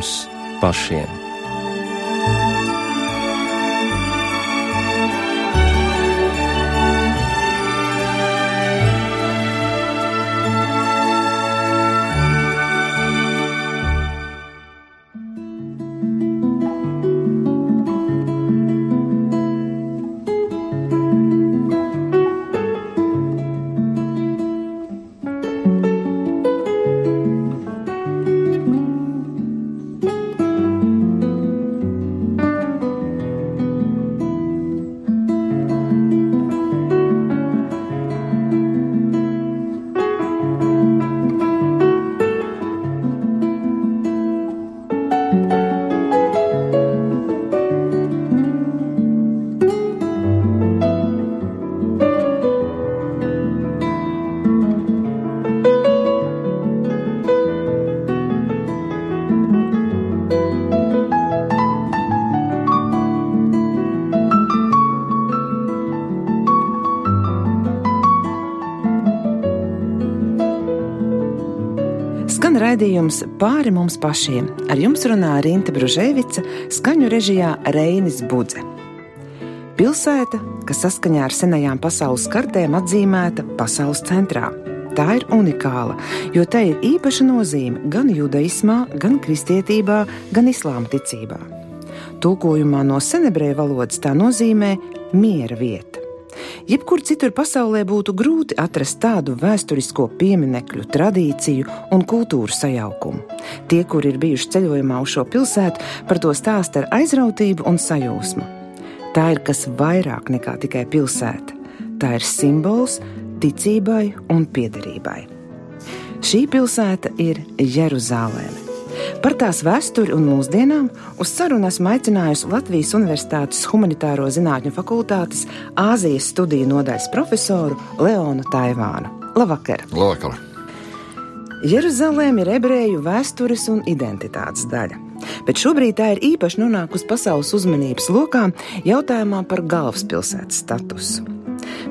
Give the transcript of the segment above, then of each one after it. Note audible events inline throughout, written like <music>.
mums pašiem. raidījums pāri mums pašiem. Ar jums runā Rīta Bružēvica, skaņu režijā Reinis Budze. Pilsēta, kas saskaņā ar senajām pasaules kartēm atzīmēta pasaules centrā. Tā ir unikāla, jo tai ir īpaša nozīme gan judaismā, gan kristietībā, gan islāma ticībā. Tulkojumā no senebreju valodas tā nozīmē miera vieta. Jebkur citur pasaulē būtu grūti atrast tādu vēsturisko pieminekļu, tradīciju un kultūru sajaukumu. Tie, kur ir bijuši ceļojumā uz šo pilsētu, par to stāsta ar aizrautību un sajūsmu. Tā ir kas vairāk nekā tikai pilsēta. Tā ir simbols ticībai un piederībai. Šī pilsēta ir Jeruzaleme. Par tās vēsturi un mūsdienām uz sarunu esmu aicinājusi Latvijas Universitātes Humanitāro Zinātņu fakultātes Āzijas studiju nodaļas profesoru Leonu Taivānu. Labvakar! Labvakar! Jeruzalēma ir ebreju vēstures un identitātes daļa. Bet šobrīd tā ir īpaši nonākusi pasaules uzmanības lokā jautājumā par galvaspilsētas statusu.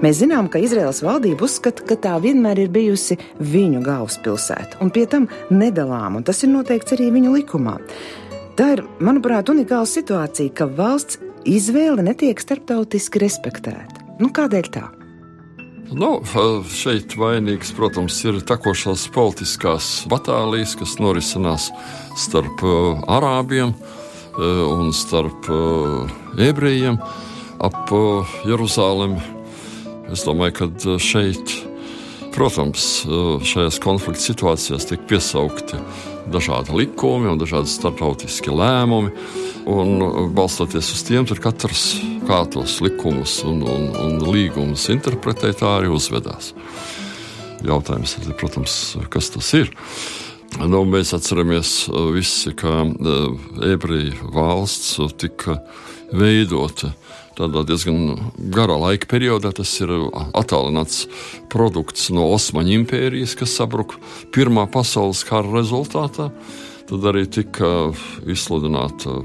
Mēs zinām, ka Izraels valdība uzskata, ka tā vienmēr ir bijusi viņu galvaspilsēta un pie tam nedalām, un tas ir noteikts arī viņu likumā. Tā ir, manuprāt, unikāla situācija, ka valsts izvēle netiek starptautiski respektēta. Nu, kādēļ tā? Nu, šeit vainīgs, protams, ir tekošās politiskās batālijas, kas norisinās starp uh, arābiem uh, un starp uh, ebrejiem ap Jeruzalemi Es domāju, ka uh, šeit, protams, uh, šajās konflikta situācijās tiek piesaukti dažādi likumi un dažādi starptautiski lēmumi. Un, uh, balstoties uz tiem, tur katrs kā tos likumus un, un, un līgumus interpretē, tā arī uzvedās. Jautājums ir, protams, kas tas ir. Nu, mēs atceramies visi, ka ebreju valsts tika veidota tādā diezgan garā laika periodā. Tas ir attālināts produkts no Osmaņu impērijas, kas sabruka Pirmā pasaules kara rezultātā. Tad arī tika izsludināta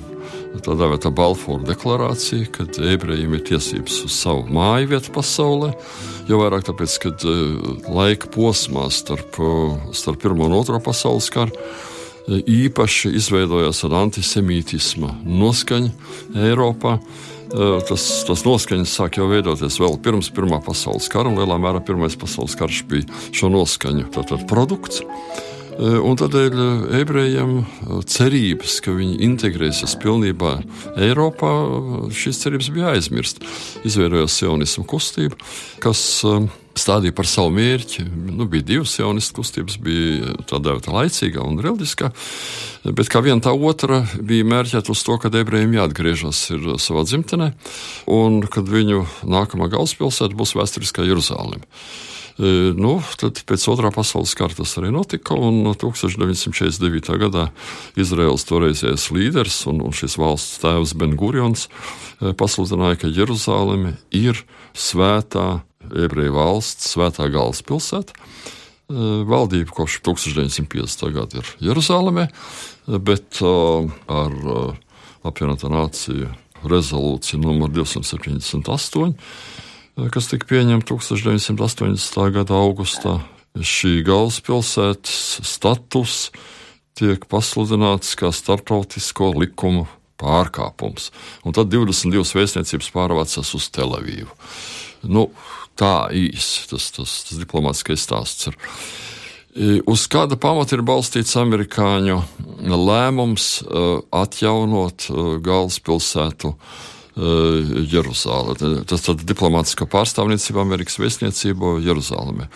tā dēvēta Balfoura deklarācija, ka ebrejiem ir tiesības uz savu māju vietu pasaulē. Jo vairāk tāpēc, ka laika posmā starp, starp Pirmo un Otro pasaules karu īpaši izveidojās ar antisemītisma noskaņu Eiropā. Tas, tas noskaņas sāk jau veidoties vēl pirms Pirmā pasaules kara, un lielā mērā Pirmais pasaules karš bija šo noskaņu tātad, produkts. Un tādēļ ebrejiem cerības, ka viņi integrēsies pilnībā Eiropā, šīs cerības bija aizmirstas. Izveidojās sionismu kustība, kas stādīja par savu mērķi. Nu, bija divas jaunistu kustības, bija tā dēvēta laicīgā un reliģiskā, bet kā viena tā otra bija mērķēta uz to, ka ebrejiem jāatgriežas savā dzimtenē, un kad viņu nākamā galvaspilsēta būs vēsturiskā Jeruzaleme. Nu, tad pēc otrā pasaules kara tas arī notika, un 1949. gadā Izraels toreizējais līderis un, un šis valsts tēvs Ben Gurions e, pasludināja, ka Jeruzaleme ir svētā ebreju valsts svētā galvaspilsēta. Eh, valdība kopš 1950. gada ir Jeruzalemē, bet uh, ar uh, apvienoto nāciju rezolūciju numur 278, kas tika pieņemta 1980. gada augustā, šī galvaspilsētas status tiek pasludināts kā starptautisko likumu pārkāpums. Un tad 22 vēstniecības pārvācas uz Telavīvu. Nu, tā īsi tas, tas, tas diplomātskais stāsts ir. Uz kāda pamata ir balstīts amerikāņu lēmums atjaunot galvaspilsētu Jeruzālē. Tas ir diplomātiskā pārstāvniecība Amerikas vēstniecībā Jeruzālēmē.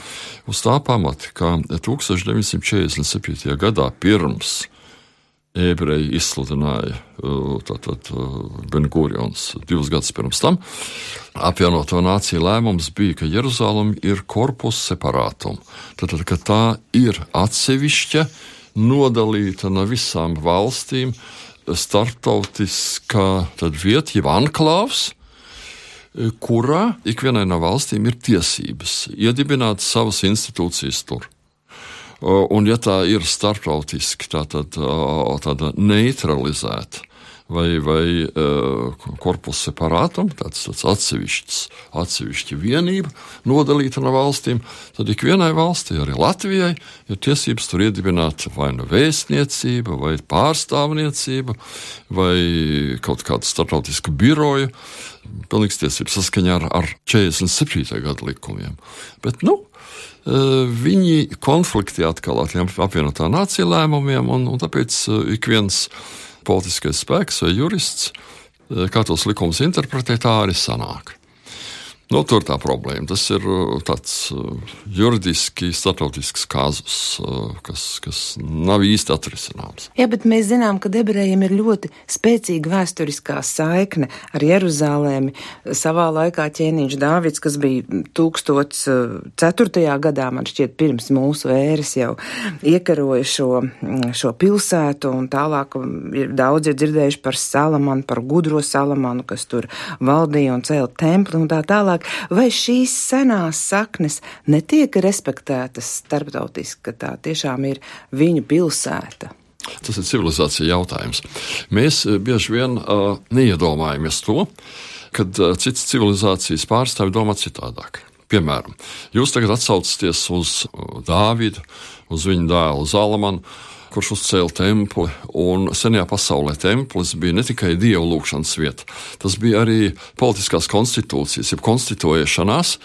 Uz tā pamata, ka 1947. gadā pirms ebreji izsludināja tātad Bengūrions divus gadus pirms tam. Apvienoto nāciju lēmums bija, ka Jeruzalem ir korpus separātum. Tātad, ka tā ir atsevišķa, nodalīta no visām valstīm, starptautiskā vieta, jeb anklāvs, kurā ikvienai no valstīm ir tiesības iedibināt savas institūcijas tur. Un, ja tā ir starptautiski tātad, tāda neutralizēta vai, vai korpus separātum, tāds, tāds atsevišķs, atsevišķa vienība, nodalīta no valstīm, tad ikvienai valstī, arī Latvijai, ir tiesības tur iedibināt vai nu vēstniecība, vai pārstāvniecība, vai kaut kādu starptautisku biroju. Pilnīgs tiesības saskaņā ar, ar 47. gada likumiem. Bet, nu, viņi konflikti atkal ar apvienotā nācija lēmumiem, un, un tāpēc ik viens politiskais spēks vai jurists, kā tos likumus interpretē, tā arī sanāk. Nu, tur tā problēma. Tas ir uh, tāds uh, juridiski starptautisks kazus, uh, kas, kas nav īsti atrisināms. Jā, bet mēs zinām, ka ebrejiem ir ļoti spēcīga vēsturiskā saikne ar Jeruzālēmi. Savā laikā ķēniņš Dāvids, kas bija 1004. gadā, man šķiet, pirms mūsu ēras jau iekaroja šo, mm, šo pilsētu, un tālāk ir daudz ir dzirdējuši par Salamanu, par gudro Salamanu, kas tur valdīja un cēla templi un tā tālāk tālāk, vai šīs senās saknes netiek respektētas starptautiski, ka tā tiešām ir viņu pilsēta? Tas ir civilizācija jautājums. Mēs eh, bieži vien uh, neiedomājamies to, kad uh, citas civilizācijas pārstāvji domā citādāk. Piemēram, jūs tagad atsaucaties uz Dāvidu, uz viņa dēlu Zalamanu kurš uzcēla templi. Un senajā pasaulē templis bija ne tikai dievu lūgšanas vieta, tas bija arī politiskās konstitūcijas, jeb konstituēšanās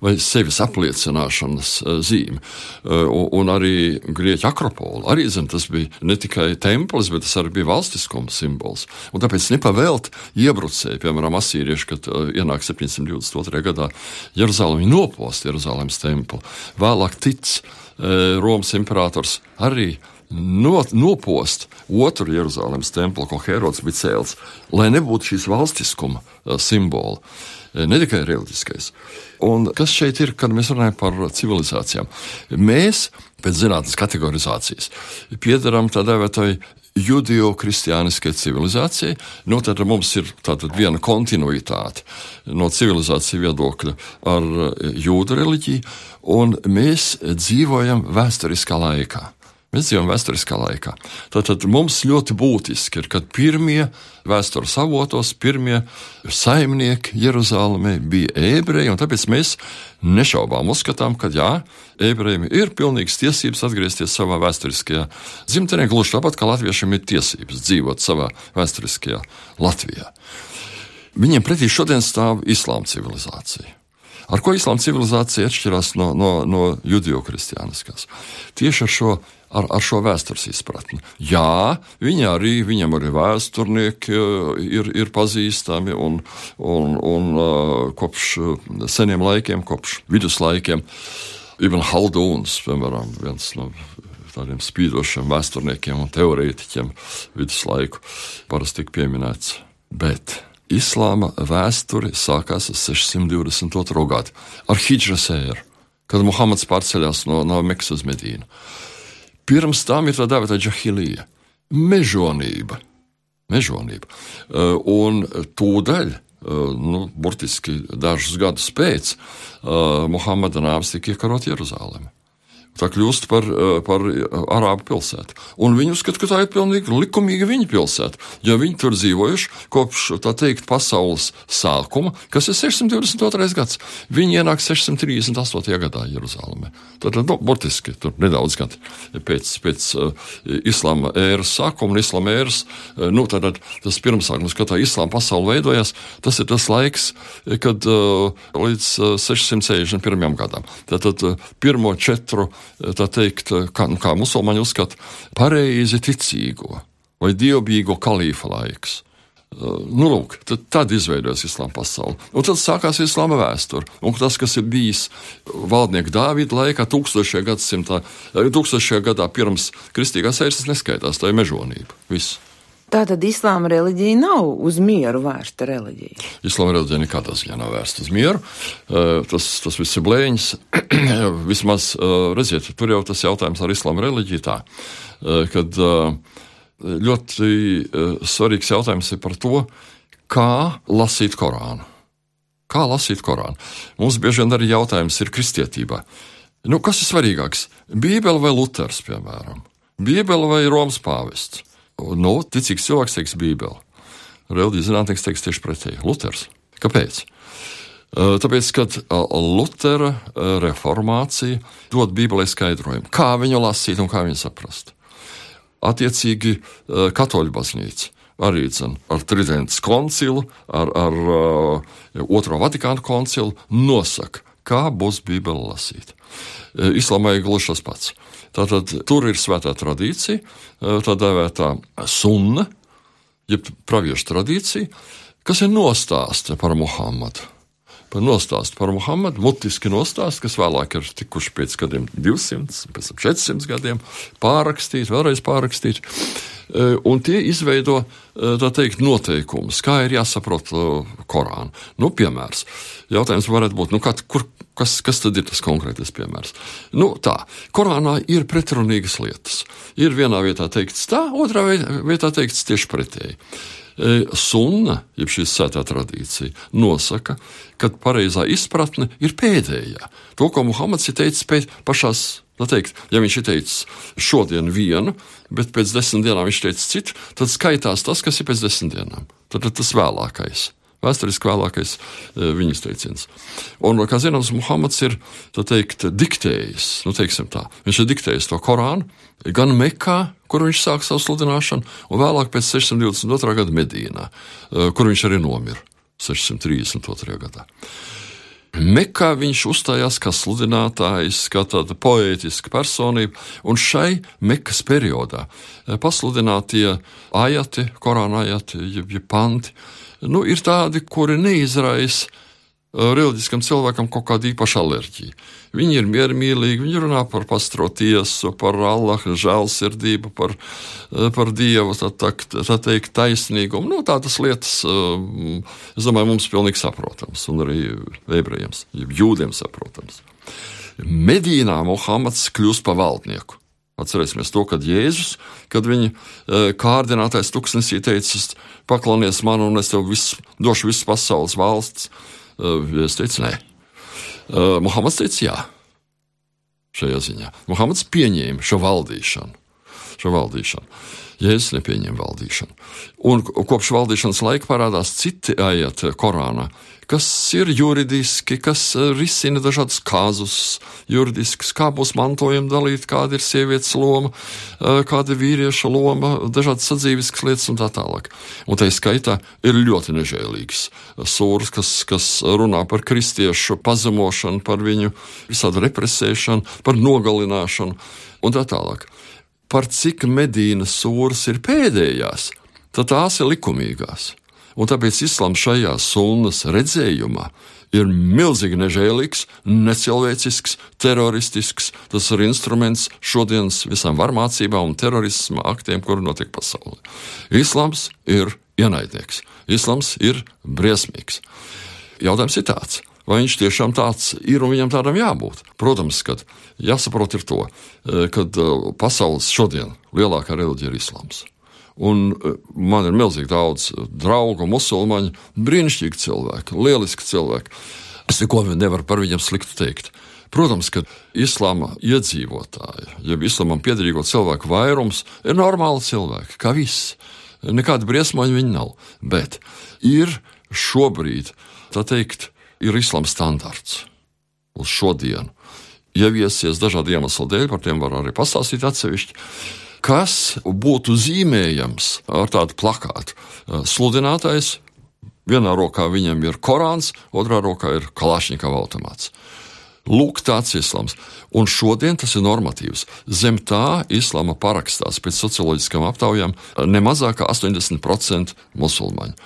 vai sevis apliecināšanas eh, zīme. Eh, un, arī grieķu akropola. Arī zem, tas bija ne tikai templis, bet tas arī bija valstiskuma simbols. Un tāpēc nepavēlt iebrucēji, piemēram, asīrieši, kad uh, ienāk 722. gadā Jeruzalemi nopost Jeruzalemes templi. Vēlāk tic Romas imperators arī not, nopost otru Jeruzalemes templi, ko Herods bija cēlis, lai nebūtu šīs valstiskuma uh, simbola, uh, ne tikai reliģiskais. Un kas šeit ir, kad mēs runājam par civilizācijām? Mēs, pēc zinātnes kategorizācijas, piedaram tādai vai judeo-kristiāniskai civilizācijai. Nu, tad mums ir viena kontinuitāte no civilizācijas viedokļa ar uh, jūdu reliģiju, un mēs dzīvojam vēsturiskā laikā. Mēs dzīvojam vēsturiskā laikā. Tātad mums ļoti būtiski ir, kad pirmie vēstures avotos, pirmie saimnieki Jeruzalemē bija ebreji, un tāpēc mēs nešaubām uzskatām, ka jā, ebrejiem ir pilnīgas tiesības atgriezties savā vēsturiskajā dzimtenē, gluži tāpat kā latviešiem ir tiesības dzīvot savā vēsturiskajā Latvijā. Viņiem pretī šodien stāv islāma civilizācija. Ar ko islāma civilizācija atšķirās no, no, no judio-kristiāniskās? Tieši ar šo ar, ar šo vēstures izpratni. Jā, viņi arī, viņam arī vēsturnieki eh, ir, ir pazīstami un, un, un eh, kopš seniem laikiem, kopš viduslaikiem. Ibn Haldūns, piemēram, viens no tādiem spīdošiem vēsturniekiem un teorētiķiem viduslaiku, parasti tiek pieminēts. Bet islāma vēsture sākās ar 622. gadu, ar Hidžras ēru, kad Muhameds pārceļās no, no Mekas uz Medīnu. Pirms tam ir tā dēvēta džahilija, mežonība. mežonība. Uh, un tūdaļ, uh, nu, burtiski dažus gadus pēc uh, Muhameda nāves tika iekarot Jeruzalemi. Tā kļūst par, eh, par eh, arābu pilsētu. Un viņi uzskata, ka tā ir pilnīgi likumīga viņa pilsēta, jo viņi tur dzīvojuši kopš, tā teikt, pasaules sākuma, kas ir 622. gads. Viņi ienāk 638. gadā Jeruzalemē. Tad, nu, burtiski tur nedaudz gadi pēc, pēc uh, islāma ēras sākuma un islāma ēras, uh, nu, tad, tas pirmsākums, kad tā islāma pasaule veidojās, tas ir tas laiks, kad uh, līdz uh, 661. gadam. Tātad pirmo četru tā teikt, kā, nu, kā musulmaņi uzskata, pareizi ticīgo vai dievbijīgo kalīfa laiks. Uh, nu, lūk, tad, tad izveidojas islāma pasaule. Un tad sākās islāma vēsture. Un tas, kas ir bijis valdnieka Dāvida laikā, tūkstošajā gadsimtā, tūkstošajā gadā pirms kristīgās ēras, neskaitās, tā ir mežonība. Viss. Tātad islāma reliģija nav uz mieru vērsta reliģija. Islāma reliģija nekādā ziņā nav vērsta uz mieru. Uh, tas, tas viss ir blēņas. <clears throat> Vismaz, uh, redziet, tur jau tas jautājums ar islāma reliģiju tā, uh, kad ļoti svarīgs jautājums ir par to, kā lasīt Korānu. Kā lasīt Korānu? Mums bieži vien arī jautājums ir kristietībā. Nu, kas ir svarīgāks? Bībele vai Luters, piemēram? Bībele vai Romas pāvests? Nu, ticīgs cilvēks teiks Bībeli. Reliģijas zinātnieks teiks tieši pretēji. Luters. Kāpēc? Tāpēc, kad Lutera reformācija dod Bībelē skaidrojumu, kā viņu lasīt un kā viņu saprast. Attiecīgi, Katoļu baznīca arī dzen, ar Tridentes koncilu, ar, ar Otro Vatikānu koncilu nosaka, kā būs Bībele lasīta. Islāmā ir gluži tas pats. Tātad tur ir svētā tradīcija, tā dēvētā sunna, jeb praviešu tradīcija, kas ir nostāsta par Muhammadu. Par nostāstu par Muhammadu, mutiski nostāstu, kas vēlāk ir tikuši pēc gadiem 200, pēc tam 400 gadiem, pārrakstīti, vēlreiz pārrakstīti. Un tie izveido teikt, noteikumus, kā ir jāsaprot Korānu. Nu, piemērs. Jautājums varētu būt, nu, kā, kur, Kas, kas tad ir tas konkrētais piemērs? Nu, tā, Korānā ir pretrunīgas lietas. Ir vienā vietā teikts tā, otrā vietā teikts tieši pretēji. E, sunna, jeb šī sētā tradīcija, nosaka, ka pareizā izpratne ir pēdējā. To, ko Muhamads ir teicis pēc pašās Nu, teikt, ja viņš ir teicis šodien vienu, bet pēc desmit dienām viņš teica citu, tad skaitās tas, kas ir pēc desmit dienām. Tad ir tas vēlākais vēsturiski vēlākais e, viņas teiciens. Un, kā zināms, Muhamads ir teikt, diktējis, nu, tā, viņš ir diktējis to Korānu gan Mekā, kur viņš sāka savu sludināšanu, un vēlāk pēc 622. gada Medīnā, e, kur viņš arī nomira 632. gadā. Mekā viņš uzstājās kā sludinātājs, kā tāda poētiska personība, un šai Mekas periodā e, pasludinātie ajati, korāna ajati, jeb panti, nu, ir tādi, kuri neizraisa uh, reliģiskam cilvēkam kaut kādu īpašu alerģiju. Viņi ir miermīlīgi, viņi runā par pastro tiesu, par Allaha žēlsirdību, par, uh, par Dievu, tā, tā, tā teikt, taisnīgumu. Nu, tādas lietas, uh, es domāju, mums pilnīgi saprotams, un arī ebrejiem, jūdiem saprotams. Medīnā Mohameds kļūst par valdnieku. Atcerēsimies to, kad Jēzus, kad viņa kārdinātais tuksnesī teica, paklonies man un es tev visu, došu visas pasaules valsts. E, es teicu, nē. E, Muhamads teica, jā. Šajā ziņā. Muhamads pieņēma šo valdīšanu. Šo valdīšanu. Jēzus nepieņem valdīšanu. Un kopš valdīšanas laika parādās citi aiet Korānā, kas ir juridiski, kas risina dažādus kāzus, juridiskus, kā būs mantojuma dalīt, kāda ir sievietes loma, kāda ir vīrieša loma, dažādas sadzīviskas lietas un tā tālāk. Un tā skaitā ir ļoti nežēlīgs sūrs, kas, kas runā par kristiešu pazemošanu, par viņu visādu represēšanu, par nogalināšanu un tā tālāk par cik medīnas sūras ir pēdējās, tad tās ir likumīgās. Un tāpēc islāms šajā sunnas redzējumā ir milzīgi nežēlīgs, necilvēcisks, teroristisks. Tas ir instruments šodienas visām varmācībām un terorisma aktiem, kuri notiek pasaulē. Islāms ir ienaidnieks, islāms ir briesmīgs. Jautājums ir tāds, vai viņš tiešām tāds ir un viņam tādam jābūt. Protams, ka jāsaprot ir to, e, ka e, pasaules šodien lielākā reliģija ir islāms. Un e, man ir milzīgi daudz draugu, musulmaņu, brīnišķīgi cilvēki, lieliski cilvēki. Es neko nevaru par viņiem sliktu teikt. Protams, ka islāma iedzīvotāji, jeb islāmam piedarīgo cilvēku vairums ir normāli cilvēki, kā viss. Nekāda briesmoņa viņi nav. Bet ir šobrīd, tā teikt, ir islāma standarts uz šodienu. Ieviesies dažādu iemeslu dēļ, par tiem var arī pastāstīt atsevišķi. Kas būtu zīmējams ar tādu plakātu? Sludinātais, vienā rokā viņam ir Korāns, otrā rokā ir Kalašņikava automāts. Lūk, tāds islāms. Un šodien tas ir normatīvs. Zem tā islāma parakstās pēc socioloģiskām aptaujām ne mazāk kā 80% musulmaņu.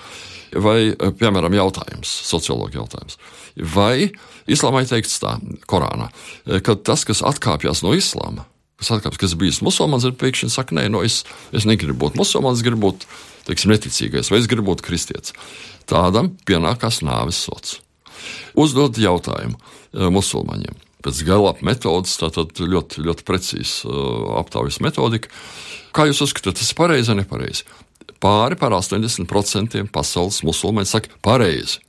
Vai, piemēram, jautājums, sociologa jautājums. Vai islāmā ir teikts tā, Korānā, ka tas, kas atkāpjas no islāma, kas atkāpjas, kas bijis musulmanis, ir pēkšņi saka, nē, no es, es negribu būt musulmanis, gribu būt teiksim, neticīgais, vai es gribu būt kristietis. Tādam pienākās nāves sots. Uzdod jautājumu eh, musulmaņiem. Pēc galap metodas, tātad ļoti, ļoti precīza uh, aptaujas metodika. Kā jūs uzskatāt, tas ir pareizi vai nepareizi? Pāri par 80% pasaules musulmaņi saka, pareizi.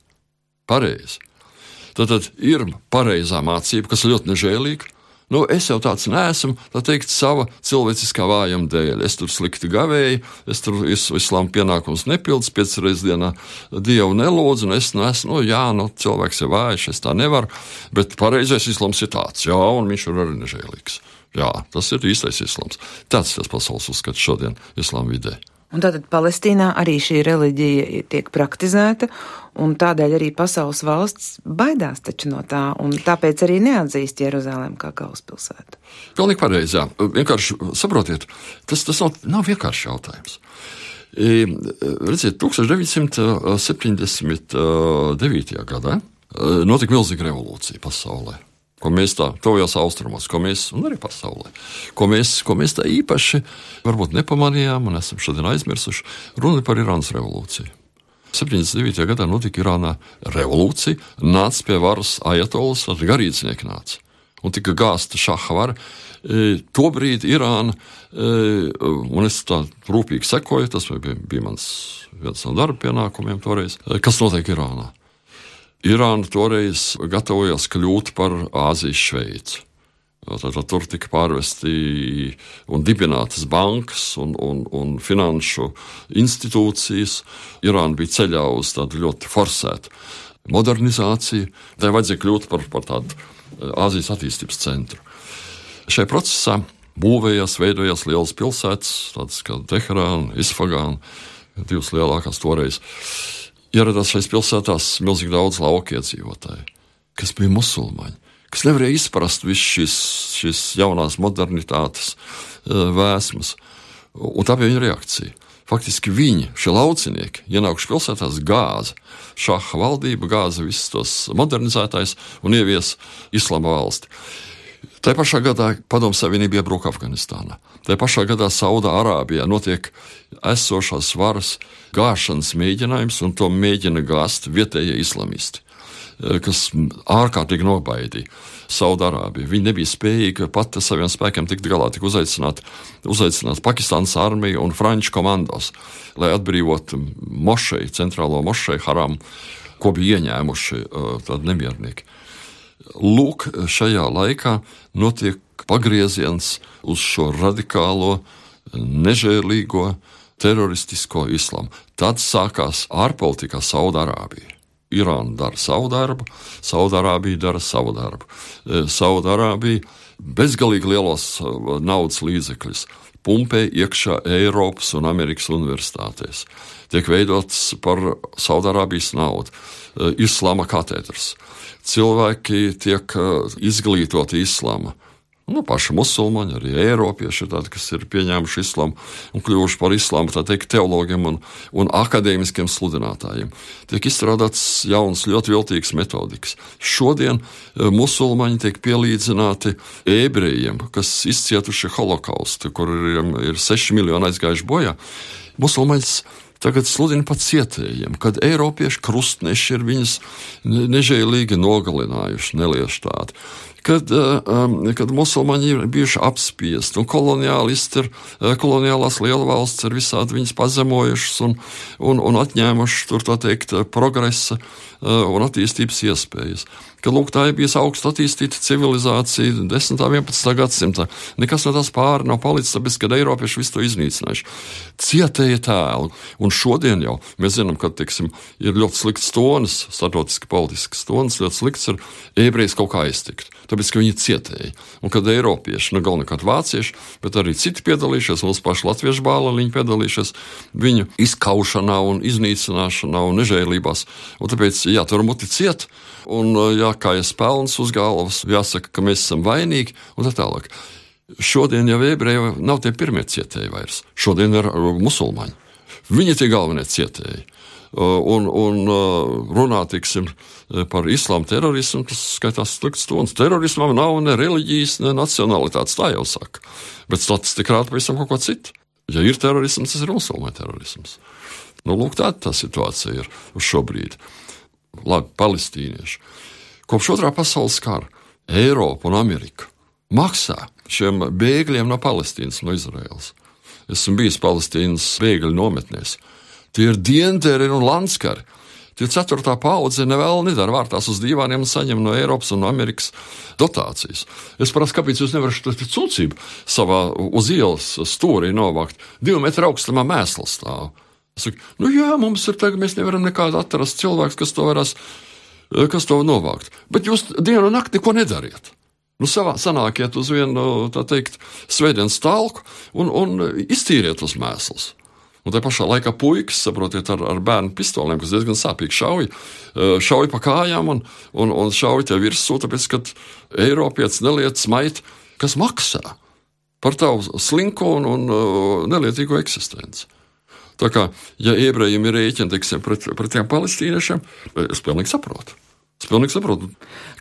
pareizi. Tad, tad ir pareizā mācība, kas ir ļoti nežēlīga, Nu, es jau tāds neesmu, tā teikt, sava cilvēciskā vājuma dēļ. Es tur slikti gavēju, es tur islāma pienākumus nepildīju, piecas reizes dienā dievu nelūdzu, un es neesmu, nu, jā, nu, cilvēks ir vājš, es tā nevaru, bet pareizais islāms ir tāds, jā, un viņš ir arī nežēlīgs. Jā, tas ir īstais islāms. Tāds tas pasaules uzskats šodien islāma vidē. Un tātad Palestīnā arī šī reliģija tiek praktizēta, un tādēļ arī pasaules valsts baidās taču no tā, un tāpēc arī neatzīst Jeruzalem kā galvaspilsētu. Pilnīgi pareizi, jā. Vienkārši saprotiet, tas, tas nav, nav vienkārši jautājums. E, redziet, 1979. gadā e, notika milzīga revolūcija pasaulē ko mēs tā tuvajos austrumos, ko mēs, un arī pasaulē, ko mēs, ko mēs tā īpaši varbūt nepamanījām un esam šodien aizmirsuši, runa par Irānas revolūciju. 79. gadā notika Irānā revolūcija, nāca pie varas ajatolas, tad garīdznieki nāca. Un tika gāzta šaha vara. E, tobrīd Irāna, e, un es tā rūpīgi sekoju, tas bija, bija mans viens no darba pienākumiem toreiz, e, kas notiek Irānā. Irāna toreiz gatavojās kļūt par Āzijas Šveici. Tātad tur tika pārvesti un dibinātas bankas un, un, un finanšu institūcijas. Irāna bija ceļā uz tādu ļoti forsētu modernizāciju. Tai vajadzēja kļūt par, par tādu eh, Āzijas attīstības centru. Šajā procesā būvējās, veidojās lielas pilsētas, tādas kā Teherāna, Isfagāna, divas lielākās toreiz ieradās šais pilsētās milzīgi daudz lauku iedzīvotāju, kas bija musulmaņi, kas nevarēja izprast visas šīs, šīs jaunās modernitātes eh, vēsmas. Un tā bija viņa reakcija. Faktiski viņi, šie laucinieki, ienākuši pilsētās, gāza šāda valdība, gāza visus tos modernizētājus un ievies islāma valsti. Tā pašā gadā Padomu Savienība iebruka Afganistānā. Tā pašā gadā Saudārābijā notiek esošās varas gāšanas mēģinājums, un to mēģina gāzt vietējie islamisti, eh, kas ārkārtīgi nobaidīja. Saudārābija. Viņi nebija spējīgi pat ar saviem spēkiem tikt galā, tika uzaicināt, uzaicināt Pakistānas armiju un franču komandos, lai atbrīvotu mošeju, centrālo mošeju haram, ko bija ieņēmuši uh, nemiernieki. Lūk, šajā laikā notiek pagrieziens uz šo radikālo, nežēlīgo, teroristisko islamu. Tad sākās ārpolitikā Saudārābija. Irāna dara savu darbu, Saudārābija dara savu darbu. E, Saudārābija bezgalīgi lielos e, naudas līdzekļus pumpē iekšā Eiropas un Amerikas universitātēs. Tiek veidots par Saudārābijas naudu, e, islāma katedras cilvēki tiek izglītoti islāma. Nu, paši musulmaņi, arī eiropieši, tādi, kas ir pieņēmuši islāmu un kļuvuši par islāma teikt, teologiem un, un akadēmiskiem sludinātājiem. Tiek izstrādāts jauns, ļoti viltīgs metodikas. Šodien musulmaņi tiek pielīdzināti ebrejiem, kas izcietuši holokaustu, kur ir, ir 6 miljoni aizgājuši bojā. Musulmaņs tagad sludina pat cietējiem, kad Eiropiešu krustneši ir viņus nežēlīgi nogalinājuši, nelieši tādi kad, um, kad musulmaņi ir bijuši apspiesti, un koloniālisti ir, koloniālās lielvalsts ir visādi viņas pazemojušas un, un, un atņēmušas tur, tā teikt, progresa un attīstības iespējas ka lūk, tā ir bijusi augstu attīstīta civilizācija 10. un 11. gadsimtā. Nekas no tās pāri nav palicis, tāpēc, ka Eiropieši visu to iznīcinājuši. Cietēja tēlu, un šodien jau mēs zinām, ka tiksim, ir ļoti slikts tonis, starptautiski politisks tonis, ļoti slikts ar ebrejs kaut kā aiztikt. Tāpēc, ka viņi cietēja. Un kad Eiropieši, nu galvenokārt vācieši, bet arī citi piedalījušies, mūsu paši latviešu bāliņi piedalījušies viņu izkaušanā un iznīcināšanā un nežēlībās. Un tāpēc, jā, tur muti ciet, un jā, kā ir pelns uz galvas, jāsaka, ka mēs esam vainīgi un tā tālāk. Šodien jau ebreji nav tie pirmie cietēji vairs. Šodien ir musulmaņi. Viņi tie galvenie cietēji. Un, un runā tiksim, par islāma terorismu, tas skaitās slikts tons. Terorismam nav ne reliģijas, ne nacionalitātes, tā jau saka. Bet statistika rāda pavisam kaut ko citu. Ja ir terorisms, tas ir musulmaņu terorisms. Nu, lūk, tāda tā situācija ir uz šo brīdi. Labi, palestīnieši. Kopš otrā pasaules kara Eiropa un Amerika maksā šiem bēgļiem no Palestīnas, no Izraēlas. Esmu bijis Palestīnas bēgļu nometnēs. Tie ir dienteri un landskari. Tie ceturtā paudze nevēl nedara vārtās uz un saņem no Eiropas un Amerikas dotācijas. Es prasu, kāpēc jūs nevarat šo sūdzību savā uz ielas stūrī novākt? Divu metru augstumā mēsls stāv. Es saku, nu jā, mums ir tagad, mēs nevaram nekādu atrast cilvēku, kas to varēs kas to novākt. Bet jūs dienu un nakti neko nedariet. Nu, savā sanākiet uz vienu, tā teikt, svētdienas talku un, un iztīriet tos mēslus. Un tā pašā laikā puikas, saprotiet, ar, ar bērnu pistolēm, kas diezgan sāpīgi šauj, eh, šauj pa kājām un, un, un šauj te virsū, tāpēc, ka Eiropietis neliet smait, kas maksā par tavu slinko un, un uh, nelietīgo eksistenci. Tā kā, ja ebrejiem ir rēķini teiksim, pret, pret tiem palestīniešiem, es pilnīgi saprotu. Es pilnīgi saprotu,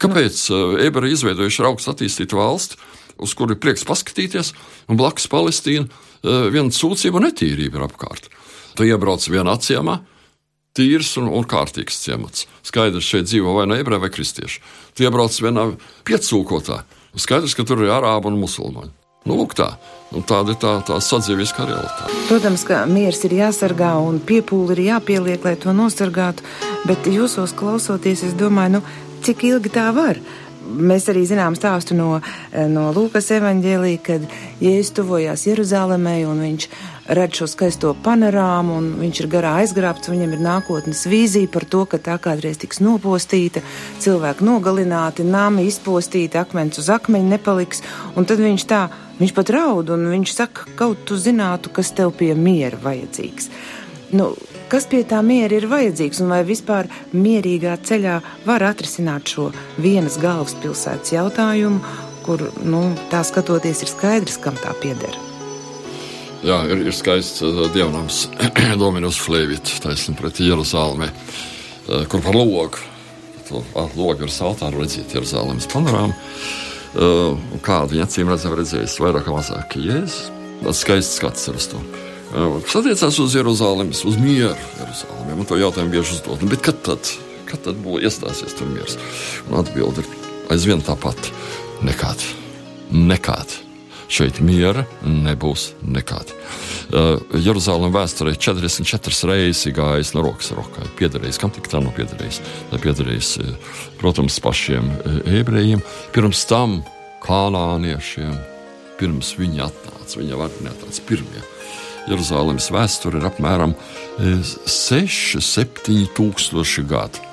kāpēc ebreji izveidojuši augstu attīstītu valsti, uz kuru ir prieks paskatīties, un blakus Palestīna viena sūdzība un netīrība ir apkārt. Tu iebrauc vienā ciemā, tīrs un, un kārtīgs ciemats. Skaidrs, šeit dzīvo vai nu ebreji vai kristieši. Tu iebrauc vienā piecūkotā. Skaidrs, ka tur ir arābi un musulmaņi. Nu, lūk, tā. Un tāda ir tā, tā sadzīviskā realitāte. Protams, ka miers ir jāsargā un piepūli ir jāpieliek, lai to nosargātu, bet jūsos klausoties, es domāju, nu, cik ilgi tā var? Mēs arī zinām stāstu no, no Lūkas evaņģēlī, kad Jēzus tuvojās Jeruzalemē un viņš redz šo skaisto panorāmu, un viņš ir garā aizgrābts. Viņam ir nākotnes vīzija par to, ka tā kādreiz tiks nopostīta, cilvēki nogalināti, nami izpostīti, akmens uz akmeņa nepaliks. Un tad viņš tā, viņš pat raud, un viņš saka, kaut tu zinātu, kas tev pie miera vajadzīgs. Nu, kas pie tā miera ir vajadzīgs, un vai vispār mierīgā ceļā var atrisināt šo vienas galvaspilsētas jautājumu, kur, nu, tā skatoties, ir skaidrs, kam tā pieder. Jā, ir, ir skaists uh, dievnams, <clears throat> Dominus Flēvits, taisnība pret Jeruzālemi, uh, kur par logu. To ah, logu ar saltāru redzēt Jeruzālēmas panorāmu. Uh, kādu viņa acīm redzam redzējis vairāk vai mazāk Jēzus. Tas skaists skats ir uz to. Kas attiecās uz Jeruzālēmas, uz mieru Jeruzālēmē, man to jautājumu bieži uzdod. Nu, bet kad tad, kad tad būs iestāsies tur miers? Un atbildi ir aizvien tāpat. Nekād. Nekād šeit miera nebūs nekāda. Uh, Jeruzalem vēsturē 44 reizes gājis no rokas rokā. Piederējis, kam tik tā nav piederējis? Tā piederējis, protams, pašiem ebrejiem, pirms tam kanāniešiem, pirms viņi atnāca, viņa varbūt neatnāca pirmie. Jeruzalemes vēsture ir apmēram 6, 7 tūkstoši gadu.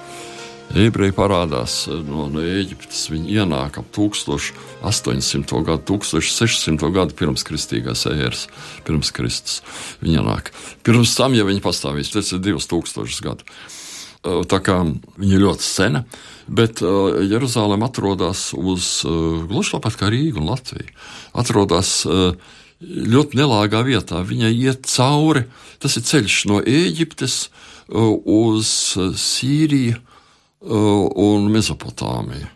Ebreji parādās eh, no, no Eģiptes. Viņi ienāk ap 1800. gadu, 1600. gadu pirms kristīgās ēras, pirms Kristus. Viņi ienāk. Pirms tam, ja viņi pastāvīs, tas ir 2000 gadu. Eh, tā kā viņa ir ļoti sena, bet Jeruzalem atrodas uz gluži tāpat kā Rīga un Latvija. Atrodas uh, ļoti nelāgā vietā. Viņai iet cauri, tas ir ceļš no Ēģiptes uh, uz Sīriju Uh, un Mesopotāmiju.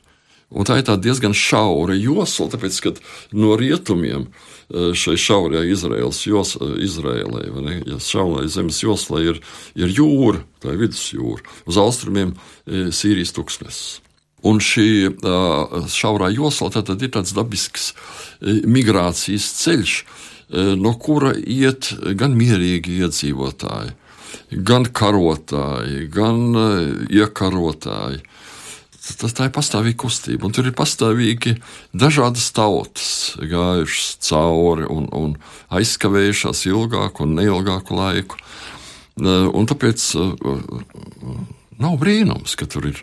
Un tā ir diezgan šaura josla, tāpēc, ka no rietumiem uh, šai šaurajā Izraels jos, Izrēlē, ne, ja šaurajā zemes joslā ir, ir jūra, tā ir vidusjūra, uz austrumiem Sīrijas tūkstnesis. Un šī šaurā josla tad ir tāds dabisks migrācijas ceļš, no kura iet gan mierīgi iedzīvotāji, gan karotāji, gan iekarotāji. Tas tā ir pastāvīga kustība, un tur ir pastāvīgi dažādas tautas gājušas cauri un, un aizkavējušās ilgāku un neilgāku laiku. Un tāpēc nav brīnums, ka tur ir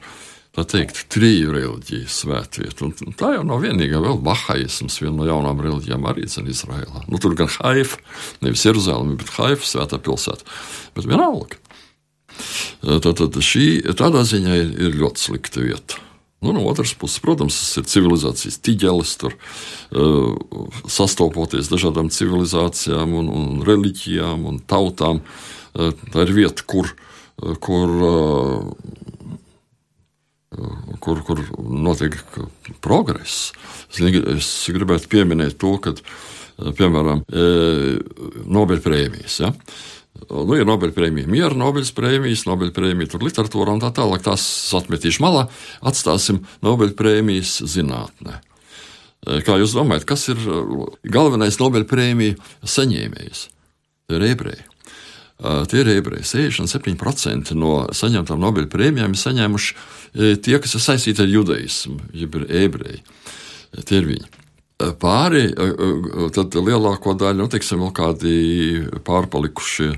tā teikt, triju reliģiju svētvieta. Un tā jau nav vienīgā, vēl Bahaisms, viena no jaunām reliģijām, arī ir Izraēlā. Nu, tur gan Haifa, nevis Jeruzaleme, bet Haifa svētā pilsēta. Bet vienalga. Tātad šī tādā ziņā ir, ir ļoti slikta vieta. Nu, no otras puses, protams, tas ir civilizācijas tīģelis, tur uh, sastopoties dažādām civilizācijām, un, un reliģijām un tautām. Uh, tā ir vieta, kur, uh, kur uh, kur, kur notiek progress. Es gribētu pieminēt to, ka, piemēram, Nobelprēmijas. Ja? Nu, ir Nobelprēmija, miera Nobelprēmijas, Nobelprēmija, literatūra un tā tālāk. Tās atmetīšu malā, atstāsim Nobelprēmijas zinātnē. Kā jūs domājat, kas ir galvenais Nobelprēmiju saņēmējs? Ir ebreji. Tie ir ebreji. 67% no saņemtām Nobel prēmijām ir saņēmuši tie, kas ir saistīti ar judaismu, jeb ebreji. Tie ir viņi. Pāri, tad lielāko daļu, nu, teiksim, vēl kādi pārpalikušie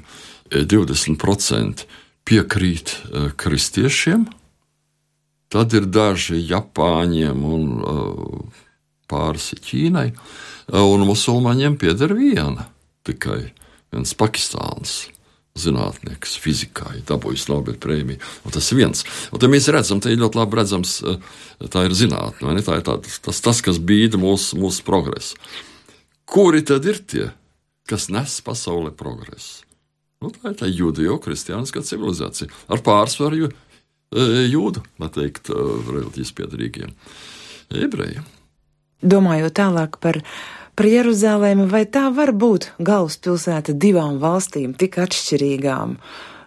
20% piekrīt kristiešiem, tad ir daži Japāņiem un pāris Ķīnai, un musulmaņiem pieder viena tikai viens Pakistāns zinātnieks fizikā ir dabūjis Nobela prēmiju. Tas ir viens. Un tad mēs redzam, te ir ļoti labi redzams, eh, tā ir zinātnē, tā ir tā, tas, tas, kas bīda mūsu, mūsu progresu. Kuri tad ir tie, kas nes pasaulē progresu? Nu, tā ir tā judejo-kristiāniskā civilizācija ar pārsvaru eh, jūdu, tā teikt, eh, reliģijas piedarīgiem ebrejiem. Domājot tālāk par par Jeruzalemi, vai tā var būt galvaspilsēta divām valstīm tik atšķirīgām?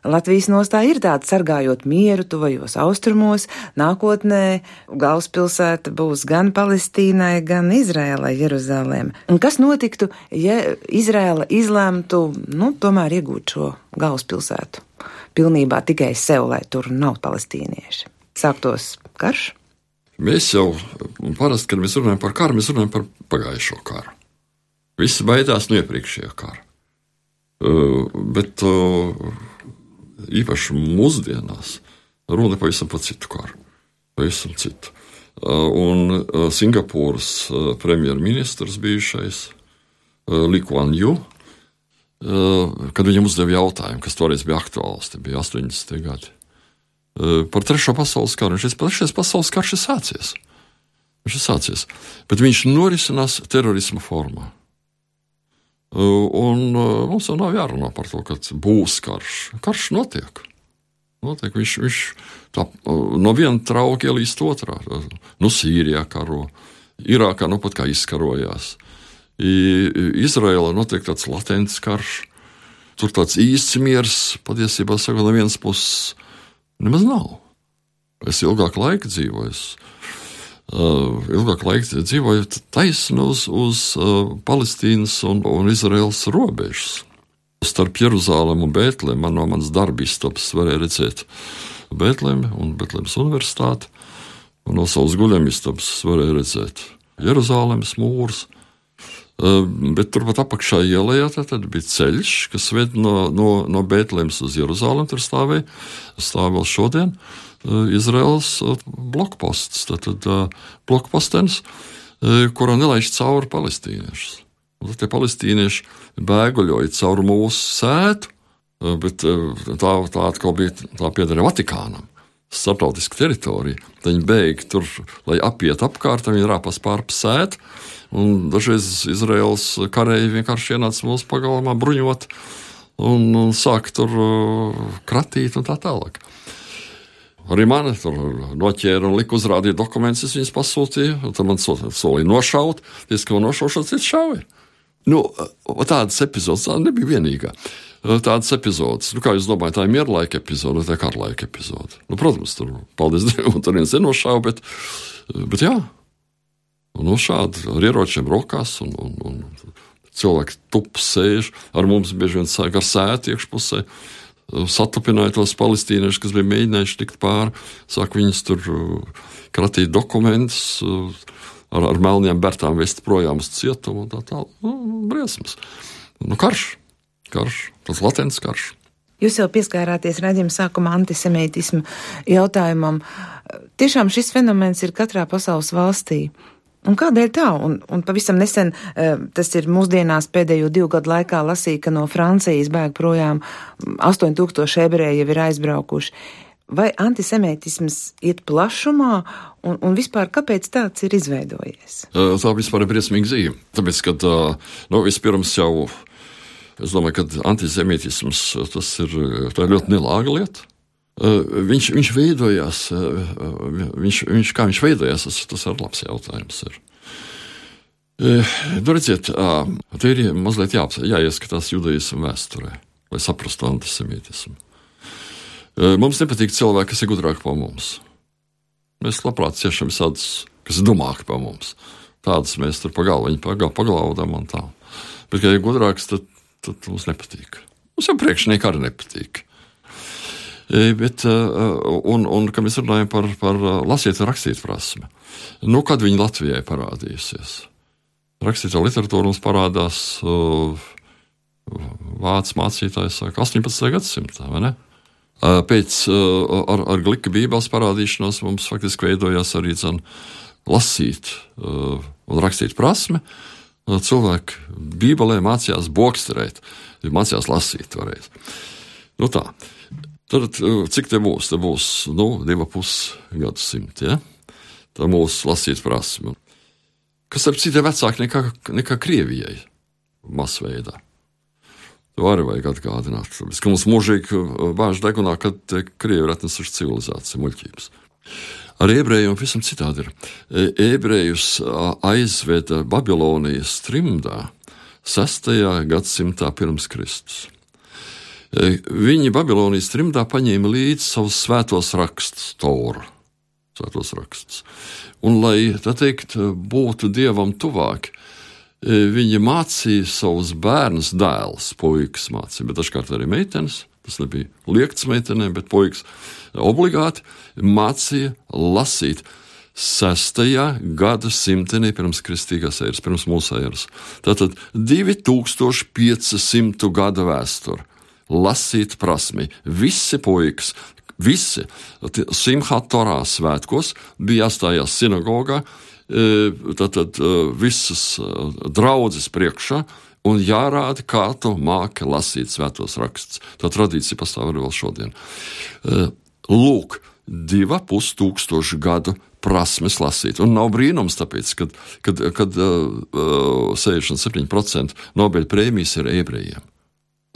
Latvijas nostāja ir tāda, sargājot mieru tuvajos austrumos, nākotnē galvaspilsēta būs gan Palestīnai, gan Izrēlai, Jeruzalēm. Un kas notiktu, ja Izrēla izlemtu, nu, tomēr iegūt šo galvaspilsētu pilnībā tikai sev, lai tur nav palestīnieši? Sāktos karš? Mēs jau parasti, kad mēs runājam par karu, mēs runājam par pagājušo karu. Visi baidās no iepriekšējā kara. Uh, bet uh, īpaši mūsdienās runa pavisam par citu karu. Pavisam citu. Uh, un Singapūras premjerministrs bijušais Likuan Ju, kad viņam uzdeva jautājumu, kas toreiz bija aktuāls, tas bija 80. gadi, par Trešo pasaules karu. Šis trešais pasaules karš ir sācies. Viņš ir sācies, bet viņš norisinās terorisma formā. Un mums jau nav jārunā par to, ka būs karš. Karš notiek. notiek. Viņš, viņš tā, no viena trauka ielīst otrā. Nu, Sīrijā karo, Irākā nu pat kā izkarojās. Izraēlā notiek tāds latents karš. Tur tāds īsts miers patiesībā sakot, no vienas puses nemaz nav. Es ilgāku laiku dzīvoju uh, ilgāk laika dzīvojot taisni uz, uz uh, Palestīnas un, un Izraels robežas. Starp Jeruzalem un Bēntlēm man no manas darba istabas varēja redzēt Bēntlēmu un Bēntlēmas universitāti, un no savas guļamistabas varēja redzēt Jeruzalemes mūrus. Uh, bet turpat apakšā ielā bija ceļš, kas ved no, no, no Bēntlēmas uz Jeruzalem. Tur stāvēja, stāv vēl šodien. Uh, Izraels eh, blokposts, tātad eh, blokpostenis, kurā nelaiž cauri palestīniešus. Tad tie palestīnieši bēguļoja cauri mūsu sētu, bet tā, tā atkal bija, tā piedara Vatikānam. Startautiska teritorija. Tad viņi bēga tur, lai apietu apkārt, viņi rāpās pāri. Un dažreiz Izraels karēji vienkārši ienāca mūsu pagalmā bruņot un, un sāk tur kratīt un tā tālāk. Arī mani tur noķēra un lika uzrādīt dokumentus, es viņus pasūtīju. Tad man solīja nošaut, es kaut ko nošaušu, cits šauja. Nu, tādas epizodes tā nebija vienīgā. Tādas epizodes, nu, kā jūs domājat, tā ir mierlaika epizode vai tā karlaika epizode? Nu, protams, tur, paldies Dievam, <laughs> tur viens nenošāva, bet, bet jā, nu, šādi ar ieročiem rokās un, un, un cilvēki tup sēž, ar mums bieži vien sāk ar sēti iekšpusē. Satupināja tos palestīniešus, kas bija mēģinājuši tikt pāri, sāk viņus tur kratīt dokumentus, ar, ar melniem bērtām vest projām uz cietumu un tā tālāk. Nu, briesmas. Nu, karš, karš, tas latents karš. Jūs jau pieskārāties redzējuma sākuma antisemītismu jautājumam. Tiešām šis fenomens ir katrā pasaules valstī. Un kādēļ tā? Un, un pavisam nesen, tas ir mūsdienās pēdējo divu gadu laikā lasīja, ka no Francijas bēg projām 8000 ebreji jau ir aizbraukuši. Vai antisemītisms iet plašumā, un, un vispār kāpēc tāds ir izveidojies? Tā vispār ir briesmīga zīme. Tāpēc, ka nu, vispirms jau es domāju, ka antisemītisms tas ir, ir ļoti nelāga lieta. Viņš, viņš veidojās, viņš, viņš, kā viņš veidojās, tas, tas ir labs jautājums. Ir. Nu, redziet, te ir mazliet jā, jāieskatās judaismu vēsturē, lai saprastu antisemītismu. Mums nepatīk cilvēki, kas ir gudrāki par mums. Mēs labprāt ciešam visādus, kas ir dumāki par mums. Tādus mēs tur pagalviņu paglaudām un tā. Bet, ja ir gudrāks, tad, tad mums nepatīk. Mums jau priekšnieki arī nepatīk. Bet, un, un kad mēs runājam par, par lasīt un rakstīt prasmi, nu, kad viņi Latvijai parādījusies? Rakstīt literatūru mums parādās uh, vācu mācītājs saka 18. gadsimtā, vai ne? Pēc ar, ar glika bībeles parādīšanos mums faktiski veidojās arī zin, lasīt un rakstīt prasme. Cilvēki Bībelē mācījās boksterēt, mācījās lasīt. Varēs. Nu tā. Tad cik te būs? Te būs nu, divi pusi gadsimti. Ja? Tā mūsu lasīt prasme. Kas ar citiem vecākiem nekā, nekā Krievijai masveidā. To arī vajag atgādināt. Tāpēc, ka mums mūžīgi uh, bāžas degunā, kad krievi ir atnesuši civilizāciju, muļķības. Ar ebrejiem visam citādi ir. E, ebrejus aizveda Babilonijas trimdā 6. gadsimtā pirms Kristus. E, viņi Babilonijas trimdā paņēma līdzi savus svētos rakstus, Toru. Svētos rakstus. Un, lai tā teikt, būtu dievam tuvāk, E, Viņa mācīja savus bērnus, dēlus, puikas mācīja, bet dažkārt arī meitenes. Tas nebija liekts meitenēm, bet puikas obligāti mācīja lasīt. Sestajā gadsimtenī pirms kristīgās eras, pirms mūsu eras. Tātad 2500 gadu vēsture. Lasīt prasmi. Visi puikas, visi Simhat Torā svētkos bija jāstājās sinagogā, tātad, visas draudzes priekšā. Un jārāda, kā tu māki lasīt svētos rakstus. Tā tradīcija pastāv arī vēl šodien. Lūk, divi pustūkstoši gadu prasmes lasīt. Un nav brīnums, tāpēc, kad, kad, kad uh, 67% Nobel prēmijas ir ebrejiem.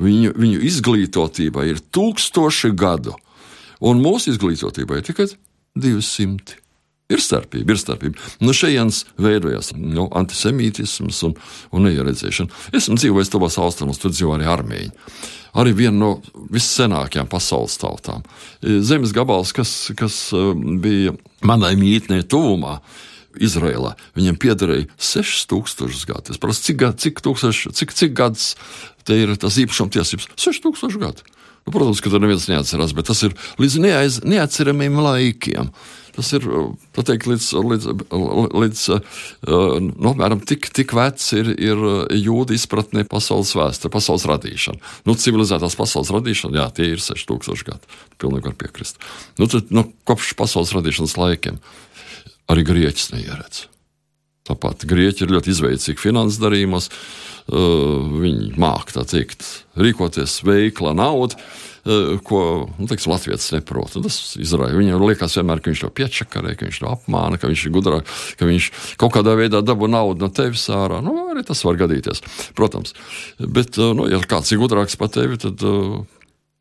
Viņu, viņu izglītotība ir tūkstoši gadu, un mūsu izglītotība ir tikai 200. Ir starpība, ir starpība. No nu, šejienes veidojas nu, antisemītisms un, un neieredzēšana. Esmu dzīvojis tuvās austrumos, tur dzīvo arī armēņi. Arī viena no vissenākajām pasaules tautām. Zemes gabals, kas, kas eh, bija manai mītnei tuvumā, Izrēlā. Viņam piederēja 6000 gadu. Es prasu, cik, cik, tūkstoši, cik, cik gadus te ir tas īpašuma tiesības? 6000 gadu. Nu, protams, ka tur neviens neatcerās, bet tas ir līdz neaiz, neatceramiem laikiem. Tas ir teikt, līdz, līdz, līdz nu, apmēram tik, tik vecs ir, ir jūda izpratne pasaules vēsture, pasaules radīšana. Nu, civilizētās pasaules radīšana, jā, tie ir 6000 gadi. Pilnīgi var piekrist. Nu, tad, nu, kopš pasaules radīšanas laikiem arī grieķis neieredz. Tāpat grieķi ir ļoti izveicīgi finanses darījumos, viņi māca tā teikt, rīkoties veikla naudu. Ko nu, teiksim, Latvijas neprot. Tas izrādās. Viņam liekas, vienmēr, ka viņš to piečakarē, ka viņš to apmāna, ka viņš ir gudrāk, ka viņš kaut kādā veidā dabū naudu no tevis ārā. Nu, arī tas var gadīties, protams. Bet, nu, ja kāds ir gudrāks par tevi, tad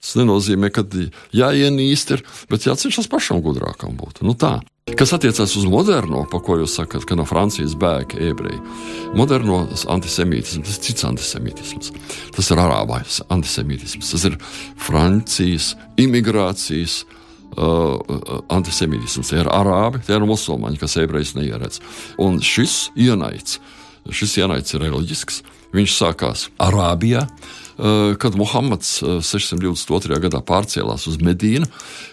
Tas nenozīmē, ka jāienīst ir, bet jācenšas pašam gudrākam būt. Nu tā. Kas attiecas uz moderno, pa ko jūs sakat, ka no Francijas bēg ebreji, moderno antisemītisms, tas ir cits antisemītisms. Tas ir arābais antisemītisms, tas ir Francijas imigrācijas. Uh, antisemītisms, tie ir arābi, tie ir musulmaņi, kas ebrejus neieredz. Un šis ienaids, šis ienaids ir reliģisks. Viņš sākās Arābijā, uh, kad Muhamads 622. Uh, gadā pārcēlās uz Medīnu.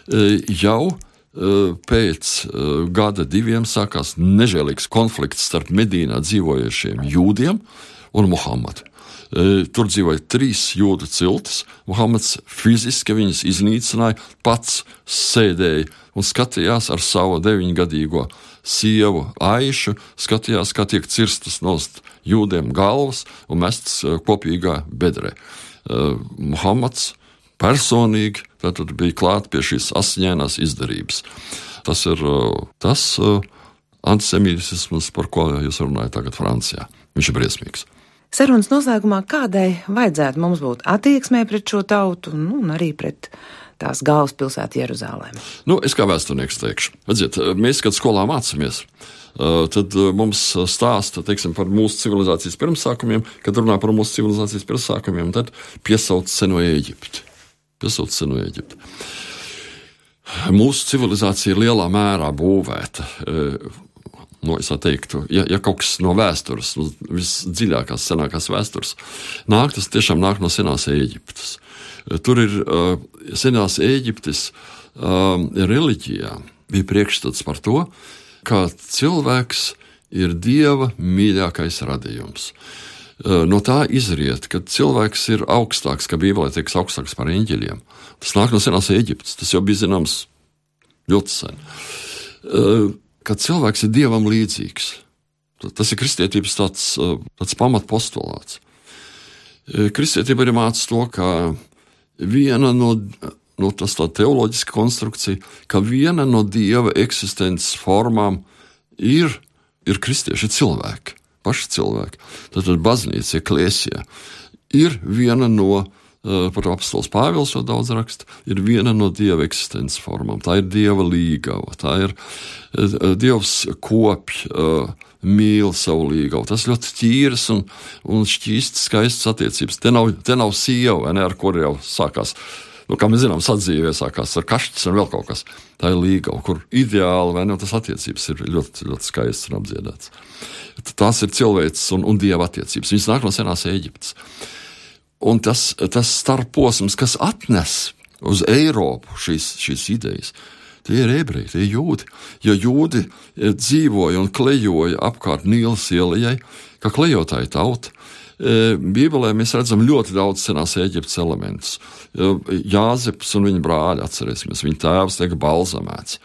Uh, jau Eh, pēc eh, gada diviem sākās nežēlīgs konflikts starp Medīnā dzīvojošiem jūdiem un Muhamadu. Eh, tur dzīvoja trīs jūdu ciltis. Muhamads fiziski viņus iznīcināja, pats sēdēja un skatījās ar savu deviņgadīgo sievu Aišu, skatījās, kā tiek cirstas nost jūdiem galvas un mestas kopīgā bedrē. Muhamads personīgi bija klāt pie šīs asiņainās izdarības. Tas ir uh, tas antisemītisms, par ko jūs runājat tagad Francijā. Viņš ir briesmīgs. Sarunas noslēgumā, kādai vajadzētu mums būt attieksmē pret šo tautu nu, un arī pret tās galvaspilsētu Jeruzalemi? Nu, es kā vēsturnieks teikšu, redziet, mēs, kad skolā mācāmies, uh, tad mums stāsta teiksim, par mūsu civilizācijas pirmsākumiem. Kad runā par mūsu civilizācijas pirmsākumiem, tad piesauc seno Eģipti pilsētu senu Eģipti. Mūsu civilizācija ir lielā mērā būvēta. No, es teiktu, ja, ja kaut kas no vēstures, no visdziļākās, senākās vēstures, nāk, tas tiešām nāk no senās Eģiptes. Tur ir uh, senās Eģiptes uh, reliģijā bija priekšstats par to, ka cilvēks ir dieva mīļākais radījums. No tā izriet, ka cilvēks ir augstāks, ka Bībelē tiek augstāks par eņģeļiem. Tas nāk no senās Eģiptes, tas jau bija zināms ļoti sen. Kad cilvēks ir dievam līdzīgs, tas ir kristietības tāds, tāds pamatpostulāts. Kristietība arī māca to, ka viena no, nu, tas tā teoloģiska konstrukcija, ka viena no dieva eksistences formām ir, ir kristieši cilvēki paši cilvēki. Tad baznīca, eklēsija, ir viena no, eh, par apelsīnu Pāvils jau daudz raksta, ir viena no dieva eksistences formām. Tā ir dieva līgava, tā ir eh, dievs kopj. Eh, mīl savu līgavu. Tas ļoti tīrs un, un šķīsts, skaists attiecības. Te nav, te nav sieva, ne, ar kuru jau sākās nu, kā mēs zinām, sadzīvē sākās ar kašķis un vēl kaut kas. Tā ir līga, kur ideāli vai ne, tas attiecības ir ļoti, ļoti skaistas un apdziedātas. Tās ir cilvēks un, un dieva attiecības. Viņas nāk no senās Eģiptes. Un tas, tas starposms, kas atnes uz Eiropu šīs, šīs idejas, tie ir ebreji, tie ir jūdi. Jo jūdi dzīvoja un klejoja apkārt Nīlas ielai, kā klejotāja tauta. Bībelē mēs redzam ļoti daudz senās Eģiptes elementus. Jāzeps un viņa brāļi, atcerēsimies, viņa tēvs tiek balzamēts.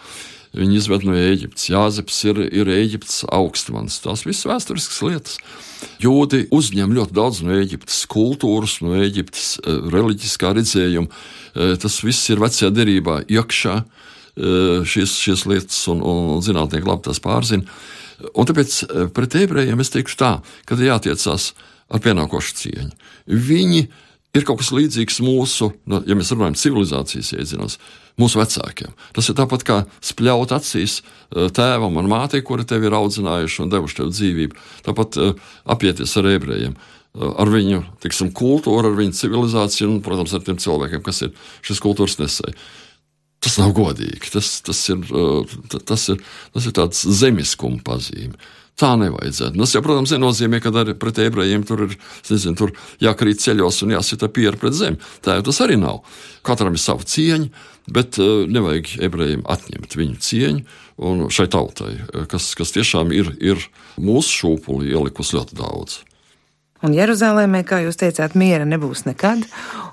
Viņi izved no Eģiptes. Jāzeps ir, ir Eģiptes augstmans. Tās visas vēsturiskas lietas. Jūdi uzņem ļoti daudz no Eģiptes kultūras, no Eģiptes reliģiskā redzējuma. Tas viss ir vecajā derībā iekšā. Šīs, šīs lietas un, un, zinātnieki labi tās pārzina. Un tāpēc pret ebrejiem es teikšu tā, ka jātiecās ar pienākošu cieņu. Viņi ir kaut kas līdzīgs mūsu, nu, ja mēs runājam civilizācijas iedzīnos, mūsu vecākiem. Tas ir tāpat kā spļaut acīs eh, tēvam un mātei, kuri tevi ir audzinājuši un devuši tev dzīvību. Tāpat uh, apieties ar ebrejiem. Uh, ar viņu tiksim, kultūru, ar viņu civilizāciju un, protams, ar tiem cilvēkiem, kas ir šis kultūras nesēji. Tas nav godīgi. Tas, tas, ir, tas, ir, tas ir tāds zemiskuma pazīme. Tā nevajadzētu. Tas, jau, protams, nenozīmē, ka arī pret ebrejiem tur ir nezinu, tur jākrīt ceļos un jāsita pieri pret zemi. Tā jau tas arī nav. Katram ir sava cieņa, bet uh, nevajag ebrejiem atņemt viņu cieņu šai tautai, eh, kas, kas tiešām ir, ir mūsu šūpuli ielikusi ļoti daudz. Un Jeruzalemē, kā jūs teicāt, miera nebūs nekad,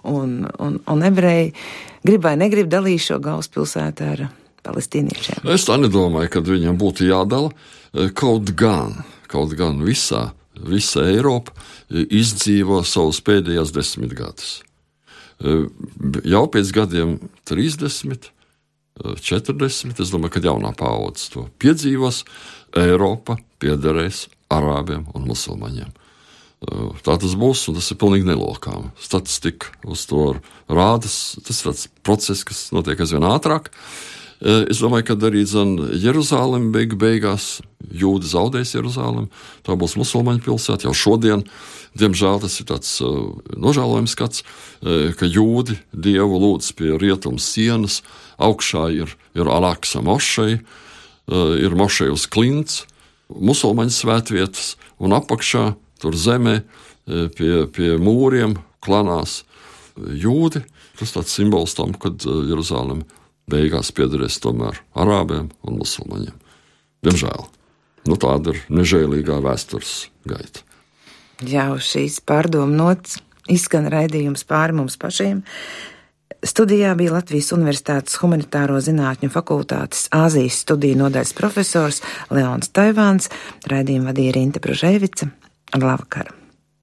un, un, un ebreji grib vai negrib dalīt šo galvaspilsētu ar palestīniešiem. Es tā nedomāju, ka viņam būtu jādala. Eh, kaut gan, kaut gan visā, visa Eiropa eh, izdzīvo savus pēdējos desmit gadus. Eh, jau pēc gadiem 30, 40, es domāju, ka jaunā paudze to piedzīvos, Eiropa piederēs arābiem un musulmaņiem. Tā tas būs, un tas ir pilnīgi nelokām. Statistika uz to rāda. Tas ir process, kas notiek aizvien ātrāk. Es domāju, ka arī Jeruzalem beig beigās jūdi zaudēs Jeruzalem. Tā būs musulmaņu pilsēta jau šodien. Diemžēl tas ir tāds uh, nožēlojams skats, uh, ka jūdi dievu lūdz pie rietumu sienas. Augšā ir, ir Alaksa uh, ir mošai uz klints, musulmaņu svētvietas, un apakšā tur zemē pie, pie mūriem klanās jūdi. Tas tāds simbols tam, kad e, Jeruzalem beigās piederēs tomēr arābiem un musulmaņiem. Diemžēl. Nu, tāda ir nežēlīgā vēstures gaita. Jā, uz šīs pārdomu nots izskan raidījums pāri mums pašiem. Studijā bija Latvijas Universitātes Humanitāro Zinātņu fakultātes Āzijas studiju nodaļas profesors Leons Taivāns, raidījumu vadīja Rinte Prožēvica. Labvakar!